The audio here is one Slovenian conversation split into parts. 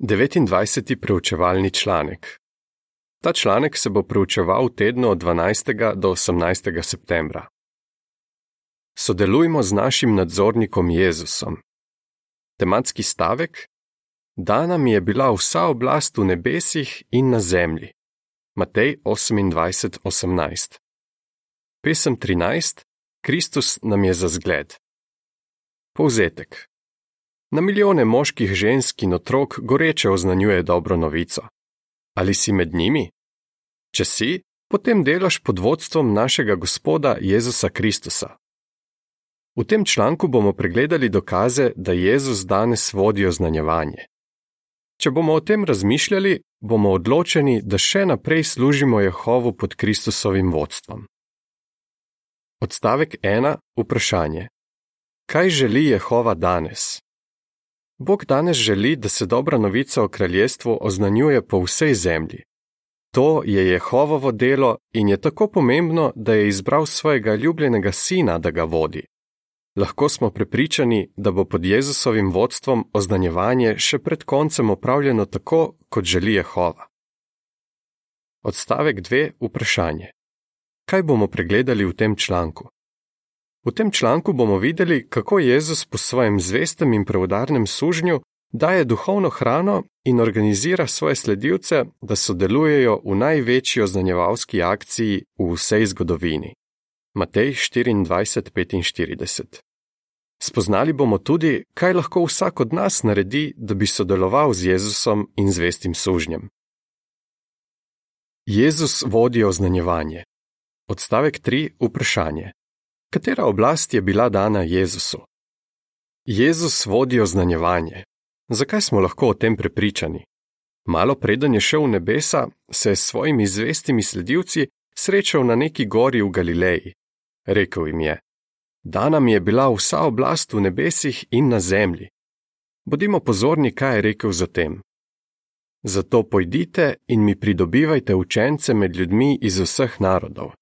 29. preučevalni članek. Ta članek se bo preučeval v tednu od 12. do 18. septembra. Sodelujmo z našim nadzornikom Jezusom. Tematski stavek: Dana mi je bila vsa oblast v nebesih in na zemlji. Matej 28:18. Pesem 13: Kristus nam je za zgled. Povzetek. Na milijone moških, žensk in otrok goreče oznanjuje dobro novico. Ali si med njimi? Če si, potem delaš pod vodstvom našega Gospoda Jezusa Kristusa. V tem članku bomo pregledali dokaze, da Jezus danes vodi oznanjevanje. Če bomo o tem razmišljali, bomo odločeni, da še naprej služimo Jehovu pod Kristusovim vodstvom. Odstavek 1. Vprašanje. Kaj želi Jehova danes? Bog danes želi, da se dobra novica o kraljestvu oznanjuje po vsej zemlji. To je Jehovovo delo in je tako pomembno, da je izbral svojega ljubljenega sina, da ga vodi. Lahko smo prepričani, da bo pod Jezusovim vodstvom oznanjevanje še pred koncem opravljeno tako, kot želi Jehova. Odstavek 2. Vprašanje. Kaj bomo pregledali v tem članku? V tem članku bomo videli, kako Jezus po svojem zvestem in preudarnem sužnju daje duhovno hrano in organizira svoje sledilce, da sodelujejo v največji oznanjevalski akciji v vsej zgodovini. Matej 24:45. Spoznali bomo tudi, kaj lahko vsak od nas naredi, da bi sodeloval z Jezusom in zvestim sužnjem. Jezus vodi oznanjevanje. Odstavek 3. Vprašanje. Katera oblast je bila dana Jezusu? Jezus vodi oznanjevanje. Zakaj smo lahko o tem prepričani? Malo preden je šel v nebesa, se je s svojimi zvestimi sledilci srečal na neki gori v Galileji. Rekl jim je: Dana mi je bila vsa oblast v nebesih in na zemlji. Bodimo pozorni, kaj je rekel zatem. Zato pojdite in mi pridobivajte učence med ljudmi iz vseh narodov.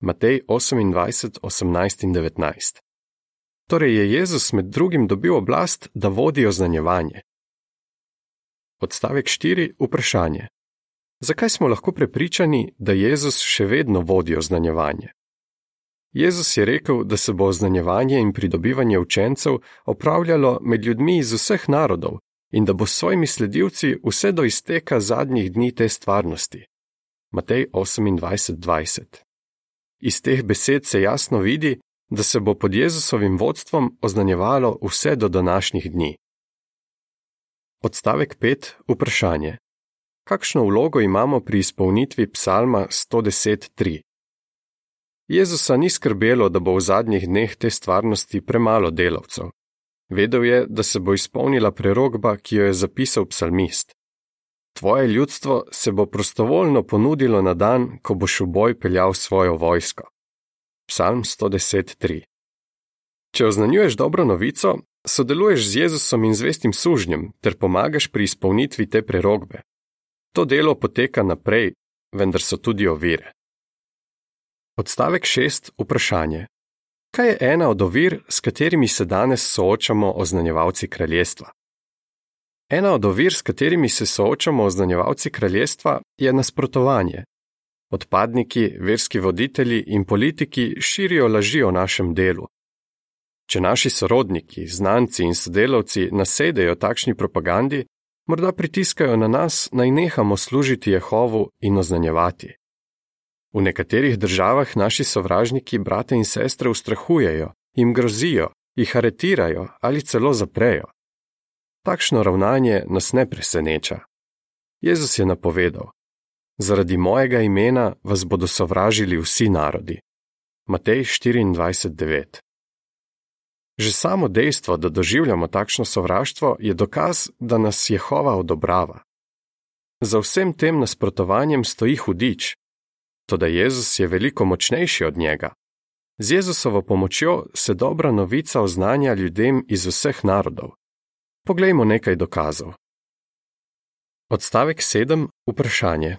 Matej 28, 18 in 19. Torej je Jezus med drugim dobil oblast, da vodi oznanjevanje. Odstavek 4. Vprašanje. Zakaj smo lahko prepričani, da Jezus še vedno vodi oznanjevanje? Jezus je rekel, da se bo oznanjevanje in pridobivanje učencev opravljalo med ljudmi iz vseh narodov in da bo s svojimi sledilci vse do izteka zadnjih dni te stvarnosti. Matej 28, 20. Iz teh besed se jasno vidi, da se bo pod Jezusovim vodstvom oznanjevalo vse do današnjih dni. Odstavek 5. Vprašanje. Kakšno vlogo imamo pri izpolnitvi psalma 110.3? Jezusa ni skrbelo, da bo v zadnjih dneh te stvarnosti premalo delavcev. Vedel je, da se bo izpolnila prerogba, ki jo je zapisal psalmist. Tvoje ljudstvo se bo prostovoljno ponudilo na dan, ko boš v boj peljal svojo vojsko. Psalm 110.3. Če oznanjuješ dobro novico, sodeluješ z Jezusom in zvestim sužnjem ter pomagaš pri izpolnitvi te prerogbe. To delo poteka naprej, vendar so tudi ovire. Odstavek 6. Vprašanje. Kaj je ena od ovir, s katerimi se danes soočamo oznanjevalci kraljestva? Ena od ovir, s katerimi se soočamo oznanjevalci kraljestva, je nasprotovanje. Odpadniki, verski voditelji in politiki širijo laži o našem delu. Če naši sorodniki, znanci in sodelavci nasedejo takšni propagandi, morda pritiskajo na nas, naj nehamo služiti Jehovu in oznanjevati. V nekaterih državah naši sovražniki brate in sestre ustrahujejo, jim grozijo, jih aretirajo ali celo zaprejo. Takšno ravnanje nas ne preseneča. Jezus je napovedal: Zaradi mojega imena vas bodo sovražili vsi narodi. Matej 24:9. Že samo dejstvo, da doživljamo takšno sovraštvo, je dokaz, da nas Jehova odobrava. Za vsem tem nasprotovanjem stoji hudič, toda Jezus je veliko močnejši od njega. Z Jezusovo pomočjo se dobra novica oznanja ljudem iz vseh narodov. Poglejmo nekaj dokazov. Odstavek 7. Vprašanje.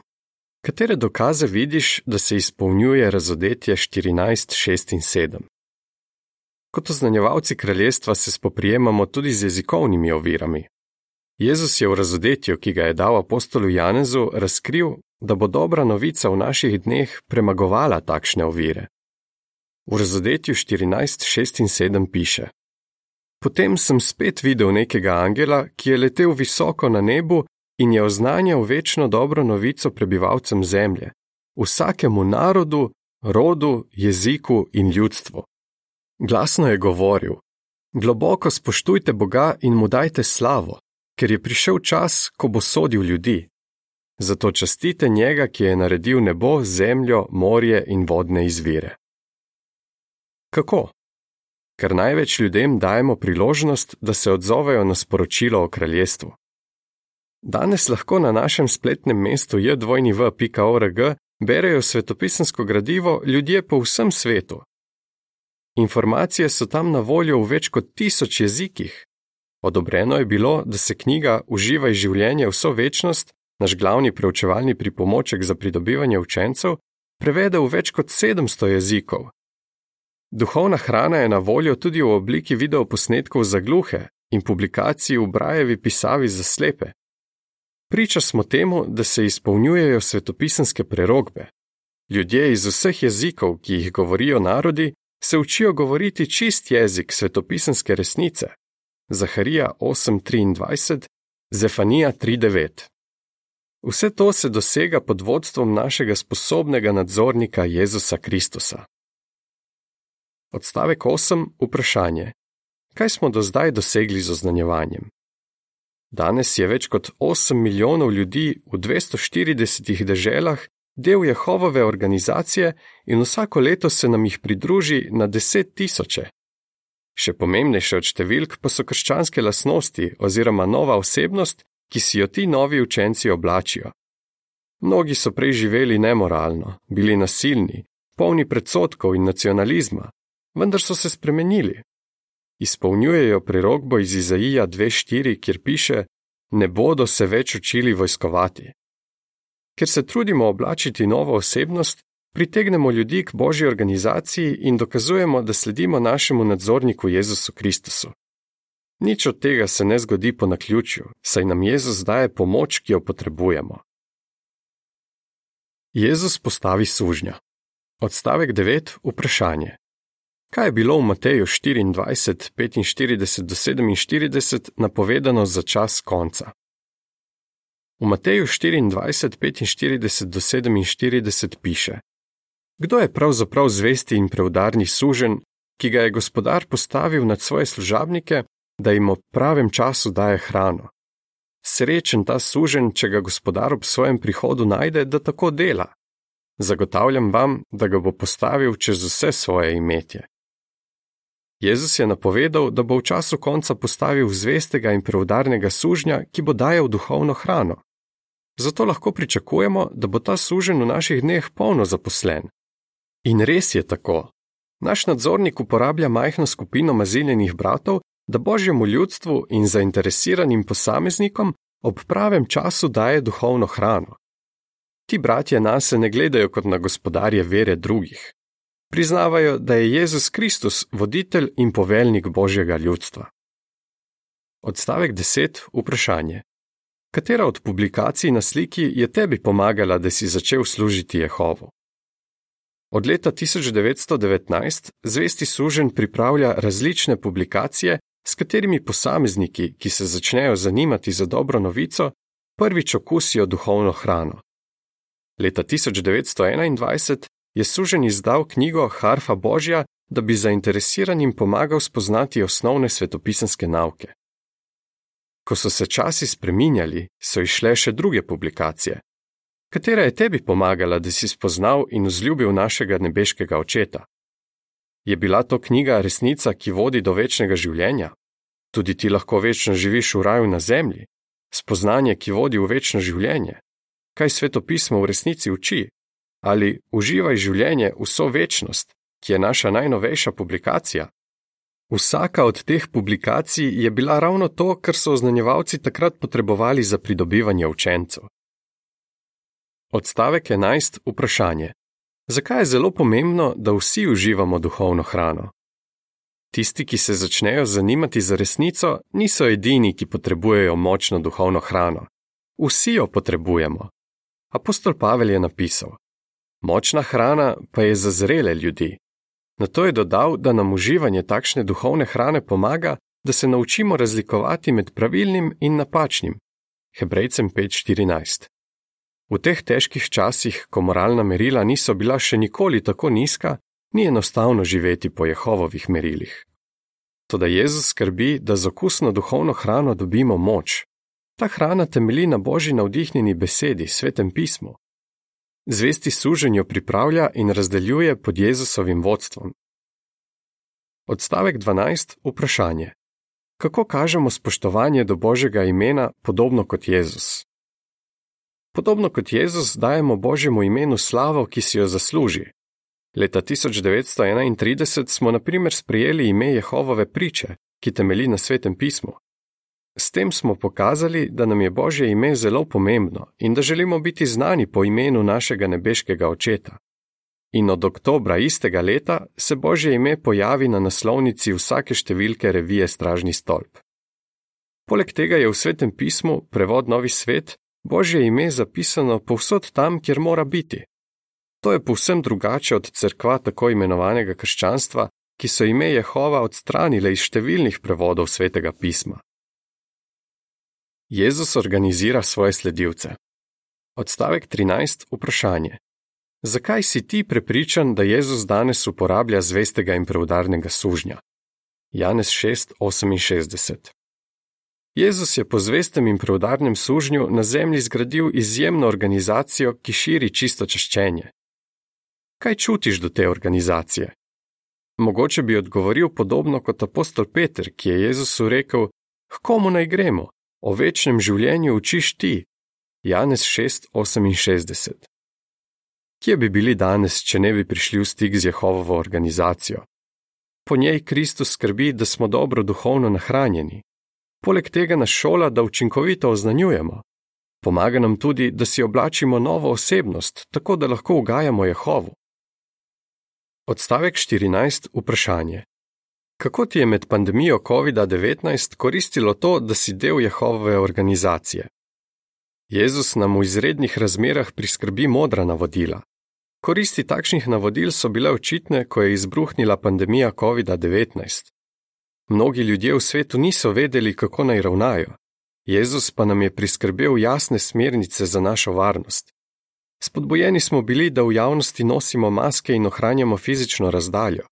Katere dokaze vidiš, da se izpolnjuje razodetje 14, 6 in 7? Kot oznanjevalci kraljestva se spoprijemamo tudi z jezikovnimi ovirami. Jezus je v razodetju, ki ga je dal apostolu Janezu, razkril, da bo dobra novica v naših dneh premagovala takšne ovire. V razodetju 14, 6 in 7 piše: Potem sem spet videl nekega angela, ki je letel visoko na nebu in je oznanjal večno dobro novico prebivalcem zemlje, vsakemu narodu, rodu, jeziku in ljudstvu. Glasno je govoril: Globoko spoštujte Boga in mu dajte slavo, ker je prišel čas, ko bo sodil ljudi. Zato častite njega, ki je naredil nebo, zemljo, morje in vodne izvire. Kako? Ker največ ljudem dajemo priložnost, da se odzovejo na sporočilo o kraljestvu. Danes lahko na našem spletnem mestu jdvojniv.org berejo svetopisansko gradivo ljudje po vsem svetu. Informacije so tam na voljo v več kot tisoč jezikih. Odobreno je bilo, da se knjiga Uživaj življenje vso večnost, naš glavni preučevalni pripomoček za pridobivanje učencev, prevede v več kot 700 jezikov. Duhovna hrana je na voljo tudi v obliki videoposnetkov za gluhe in publikacij v Brajevi pisavi za slepe. Priča smo temu, da se izpolnjujejo svetopisanske prerogbe. Ljudje iz vseh jezikov, ki jih govorijo narodi, se učijo govoriti čist jezik svetopisanske resnice. Zaharija 8:23, Zefanija 3:9. Vse to se dosega pod vodstvom našega sposobnega nadzornika Jezusa Kristusa. Odstavek 8. Vprašanje: Kaj smo do zdaj dosegli z oznanjevanjem? Danes je več kot 8 milijonov ljudi v 240 deželah del Jehovove organizacije in vsako leto se nam jih pridruži na deset tisoče. Še pomembnejše od številk pa so krščanske lasnosti oziroma nova osebnost, ki si jo ti novi učenci oblačijo. Mnogi so prej živeli nemoralno, bili nasilni, polni predsotkov in nacionalizma, vendar so se spremenili. Izpolnjujejo prerogbo iz Izaija 2:4, kjer piše: Ne bodo se več učili vojskovati. Ker se trudimo oblačiti novo osebnost, pritegnemo ljudi k božji organizaciji in dokazujemo, da sledimo našemu nadzorniku Jezusu Kristusu. Nič od tega se ne zgodi po naključju, saj nam Jezus daje pomoč, ki jo potrebujemo. Jezus postavi sužnja. Odstavek 9. Vprašanje. Kaj je bilo v Mateju 24, 45 do 47 napovedano za čas konca? V Mateju 24, 45 do 47 piše: Kdo je pravzaprav zvesti in preudarni sužen, ki ga je gospodar postavil nad svoje služabnike, da jim ob pravem času daje hrano? Srečen ta sužen, če ga gospodar ob svojem prihodu najde, da tako dela. Zagotavljam vam, da ga bo postavil čez vse svoje imetje. Jezus je napovedal, da bo v času konca postavil zvestega in preudarnega sužnja, ki bo dajal duhovno hrano. Zato lahko pričakujemo, da bo ta sužen v naših dneh polno zaposlen. In res je tako. Naš nadzornik uporablja majhno skupino maziljenih bratov, da božjemu ljudstvu in zainteresiranim posameznikom ob pravem času daje duhovno hrano. Ti bratje nas ne gledajo kot na gospodarje vere drugih, priznavajo, da je Jezus Kristus voditelj in poveljnik božjega ljudstva. Odstavek 10. Vprašanje. Katera od publikacij na sliki je tebi pomagala, da si začel služiti Jehovu? Od leta 1919 zvesti sužen pripravlja različne publikacije, s katerimi posamezniki, ki se začnejo zanimati za dobro novico, prvič okusijo duhovno hrano. Leta 1921 je sužen izdal knjigo Harfa Božja, da bi zainteresiranim pomagal spoznati osnovne svetopisanske nauke. Ko so se časi spreminjali, so išle še druge publikacije. Katera je tebi pomagala, da si spoznal in vzljubil našega nebeškega očeta? Je bila to knjiga resnica, ki vodi do večnega življenja? Tudi ti lahko večno živiš v raju na zemlji? Spoznanje, ki vodi v večno življenje? Kaj svetopismo v resnici uči? Ali Uživaj življenje vso večnost, ki je naša najnovejša publikacija. Vsaka od teh publikacij je bila ravno to, kar so oznanjevalci takrat potrebovali za pridobivanje učencev. Odstavek 11. Vprašanje: Zakaj je zelo pomembno, da vsi uživamo duhovno hrano? Tisti, ki se začnejo zanimati za resnico, niso edini, ki potrebujejo močno duhovno hrano. Vsi jo potrebujemo. Apostol Pavel je napisal: Močna hrana pa je za zrele ljudi. Na to je dodal, da nam uživanje takšne duhovne hrane pomaga, da se naučimo razlikovati med pravilnim in napačnim. Hebrejcem 5:14. V teh težkih časih, ko moralna merila niso bila še nikoli tako nizka, ni enostavno živeti po Jehovovih merilih. Toda Jezus skrbi, da z okusno duhovno hrano dobimo moč. Ta hrana temelji na božji navdihnjeni besedi, svetem pismu. Zvesti suženjo pripravlja in razdeljuje pod Jezusovim vodstvom. Odstavek 12. Vprašanje. Kako kažemo spoštovanje do Božjega imena, podobno kot Jezus? Podobno kot Jezus dajemo Božjemu imenu slavo, ki si jo zasluži. Leta 1931 smo na primer sprejeli ime Jehovove priče, ki temeli na svetem pismu. S tem smo pokazali, da nam je Božje ime zelo pomembno in da želimo biti znani po imenu našega nebeškega očeta. In od oktobra istega leta se Božje ime pojavi na naslovnici vsake številke revije Stražni stolp. Poleg tega je v svetem pismu, prevod Novi svet, Božje ime zapisano povsod tam, kjer mora biti. To je povsem drugače od crkva tako imenovanega krščanstva, ki so ime Jehova odstranile iz številnih prevodov svetega pisma. Jezus organizira svoje sledilce. Odstavek 13. Vprašanje. Zakaj si ti prepričan, da Jezus danes uporablja zvestega in preudarnega sužnja? Janez 6:68 Jezus je po zvestem in preudarnem sužnju na zemlji zgradil izjemno organizacijo, ki širi čisto češčenje. Kaj čutiš do te organizacije? Mogoče bi odgovoril podobno kot apostol Peter, ki je Jezusu rekel: K komu naj gremo? O večnem življenju učiš ti. Janez 6:68 Kje bi bili danes, če ne bi prišli v stik z Jehovovo organizacijo? Po njej Kristus skrbi, da smo dobro duhovno nahranjeni. Poleg tega nas šola, da učinkovito oznanjujemo. Pomaga nam tudi, da si oblačimo novo osebnost, tako da lahko ugajamo Jehovu. Odstavek 14. Vprašanje. Kako ti je med pandemijo COVID-19 koristilo to, da si del Jehovove organizacije? Jezus nam v izrednih razmerah priskrbi modra navodila. Koristi takšnih navodil so bile očitne, ko je izbruhnila pandemija COVID-19. Mnogi ljudje v svetu niso vedeli, kako naj ravnajo. Jezus pa nam je priskrbel jasne smernice za našo varnost. Spodbojeni smo bili, da v javnosti nosimo maske in ohranjamo fizično razdaljo.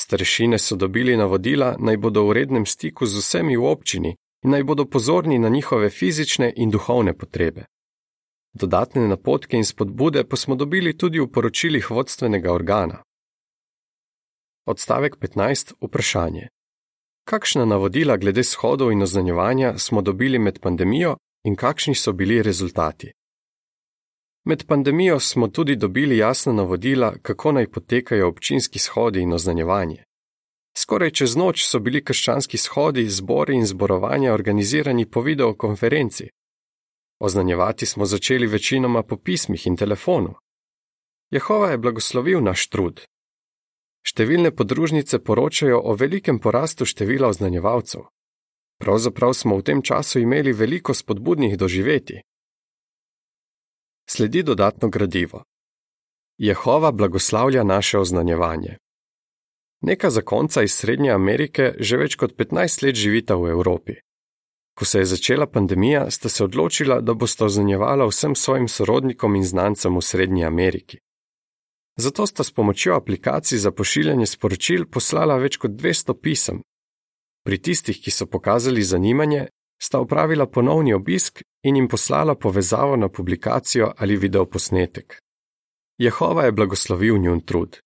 Starešine so dobili navodila, naj bodo v rednem stiku z vsemi v občini in naj bodo pozorni na njihove fizične in duhovne potrebe. Dodatne napotke in spodbude pa smo dobili tudi v poročilih vodstvenega organa. Odstavek 15. Vprašanje. Kakšna navodila glede shodov in oznanjevanja smo dobili med pandemijo in kakšni so bili rezultati? Med pandemijo smo tudi dobili jasna navodila, kako naj potekajo občinski shodi in oznanjevanje. Skoraj čez noč so bili krščanski shodi, zbori in zborovanja organizirani po videokonferenci. Oznanjevati smo začeli večinoma po pismih in telefonu. Jehova je blagoslovil naš trud. Številne podružnice poročajo o velikem porastu števila oznanjevalcev. Pravzaprav smo v tem času imeli veliko spodbudnih doživeti. Sledi dodatno gradivo. Jehova blagoslavlja naše oznanjevanje. Neka zakonca iz Srednje Amerike že več kot 15 let živita v Evropi. Ko se je začela pandemija, sta se odločila, da bosta oznanjevala vsem svojim sorodnikom in znancem v Srednji Ameriki. Zato sta s pomočjo aplikacij za pošiljanje sporočil poslala več kot 200 pisem. Pri tistih, ki so pokazali zanimanje, sta upravila ponovni obisk in jim poslala povezavo na publikacijo ali videoposnetek. Jehova je blagoslovil njun trud.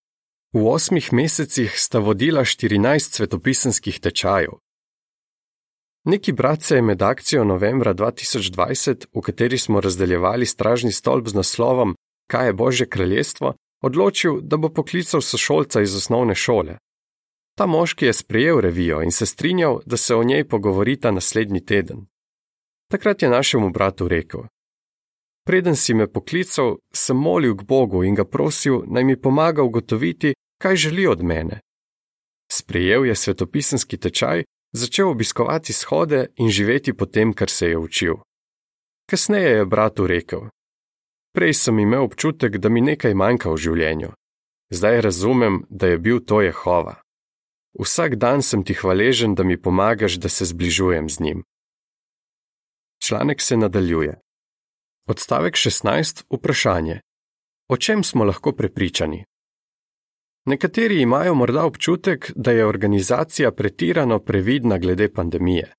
V osmih mesecih sta vodila 14 svetopisanskih tečajev. Neki brat se je med akcijo novembra 2020, v kateri smo razdeljevali stražni stolp z naslovom Kaj je Božje kraljestvo, odločil, da bo poklical sošolca iz osnovne šole. Ta moški je sprejel revijo in se strinjal, da se o njej pogovorita naslednji teden. Takrat je našemu bratu rekel: Preden si me poklical, sem molil k Bogu in ga prosil, naj mi pomaga ugotoviti, kaj želi od mene. Sprejel je svetopisanski tečaj, začel obiskovati shode in živeti po tem, kar se je učil. Kasneje je bratu rekel: Prej sem imel občutek, da mi nekaj manjka v življenju. Zdaj razumem, da je bil to Jehova. Vsak dan sem ti hvaležen, da mi pomagaš, da se zbližujem z njim. Članek se nadaljuje. Odstavek 16. Vprašanje. O čem smo lahko prepričani? Nekateri imajo morda občutek, da je organizacija pretirano previdna glede pandemije.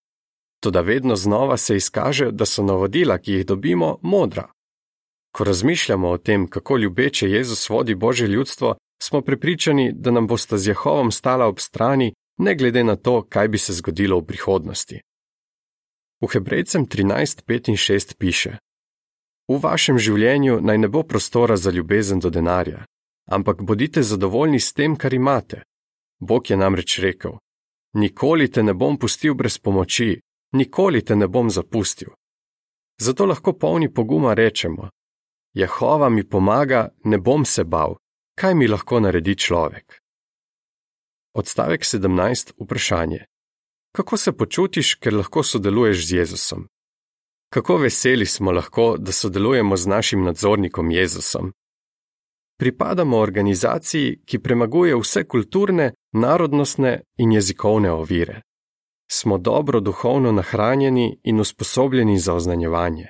Toda vedno znova se izkaže, da so navodila, ki jih dobimo, modra. Ko razmišljamo o tem, kako ljubeče Jezus vodi Božje ljudstvo, smo prepričani, da nam bosta z Jehovom stala ob strani, ne glede na to, kaj bi se zgodilo v prihodnosti. V Hebrejcem 13, 5 in 6 piše: V vašem življenju naj ne bo prostora za ljubezen do denarja, ampak bodite zadovoljni s tem, kar imate. Bog je namreč rekel: Nikoli te ne bom pustil brez pomoči, nikoli te ne bom zapustil. Zato lahko polni poguma rečemo: Jehova mi pomaga, ne bom se bal, kaj mi lahko naredi človek. Odstavek 17. Vprašanje: Kako se počutiš, ker lahko sodeluješ z Jezusom? Kako veseli smo lahko, da sodelujemo z našim nadzornikom Jezusom? Pripadamo organizaciji, ki premaguje vse kulturne, narodnostne in jezikovne ovire. Smo dobro duhovno nahranjeni in usposobljeni za oznanjevanje.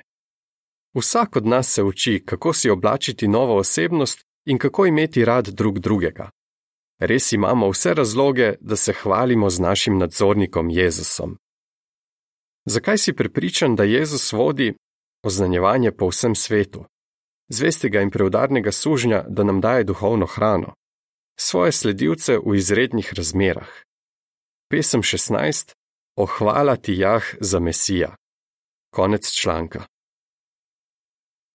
Vsak od nas se uči, kako si oblačiti novo osebnost in kako imeti rad drug drugega. Res imamo vse razloge, da se hvalimo z našim nadzornikom Jezusom. Zakaj si prepričan, da Jezus vodi oznanjevanje po vsem svetu? Zvestega in preudarnega sužnja, da nam daje duhovno hrano, svoje sledilce v izrednih razmerah. Pesem 16: O hvala ti jah za Mesija. Konec članka.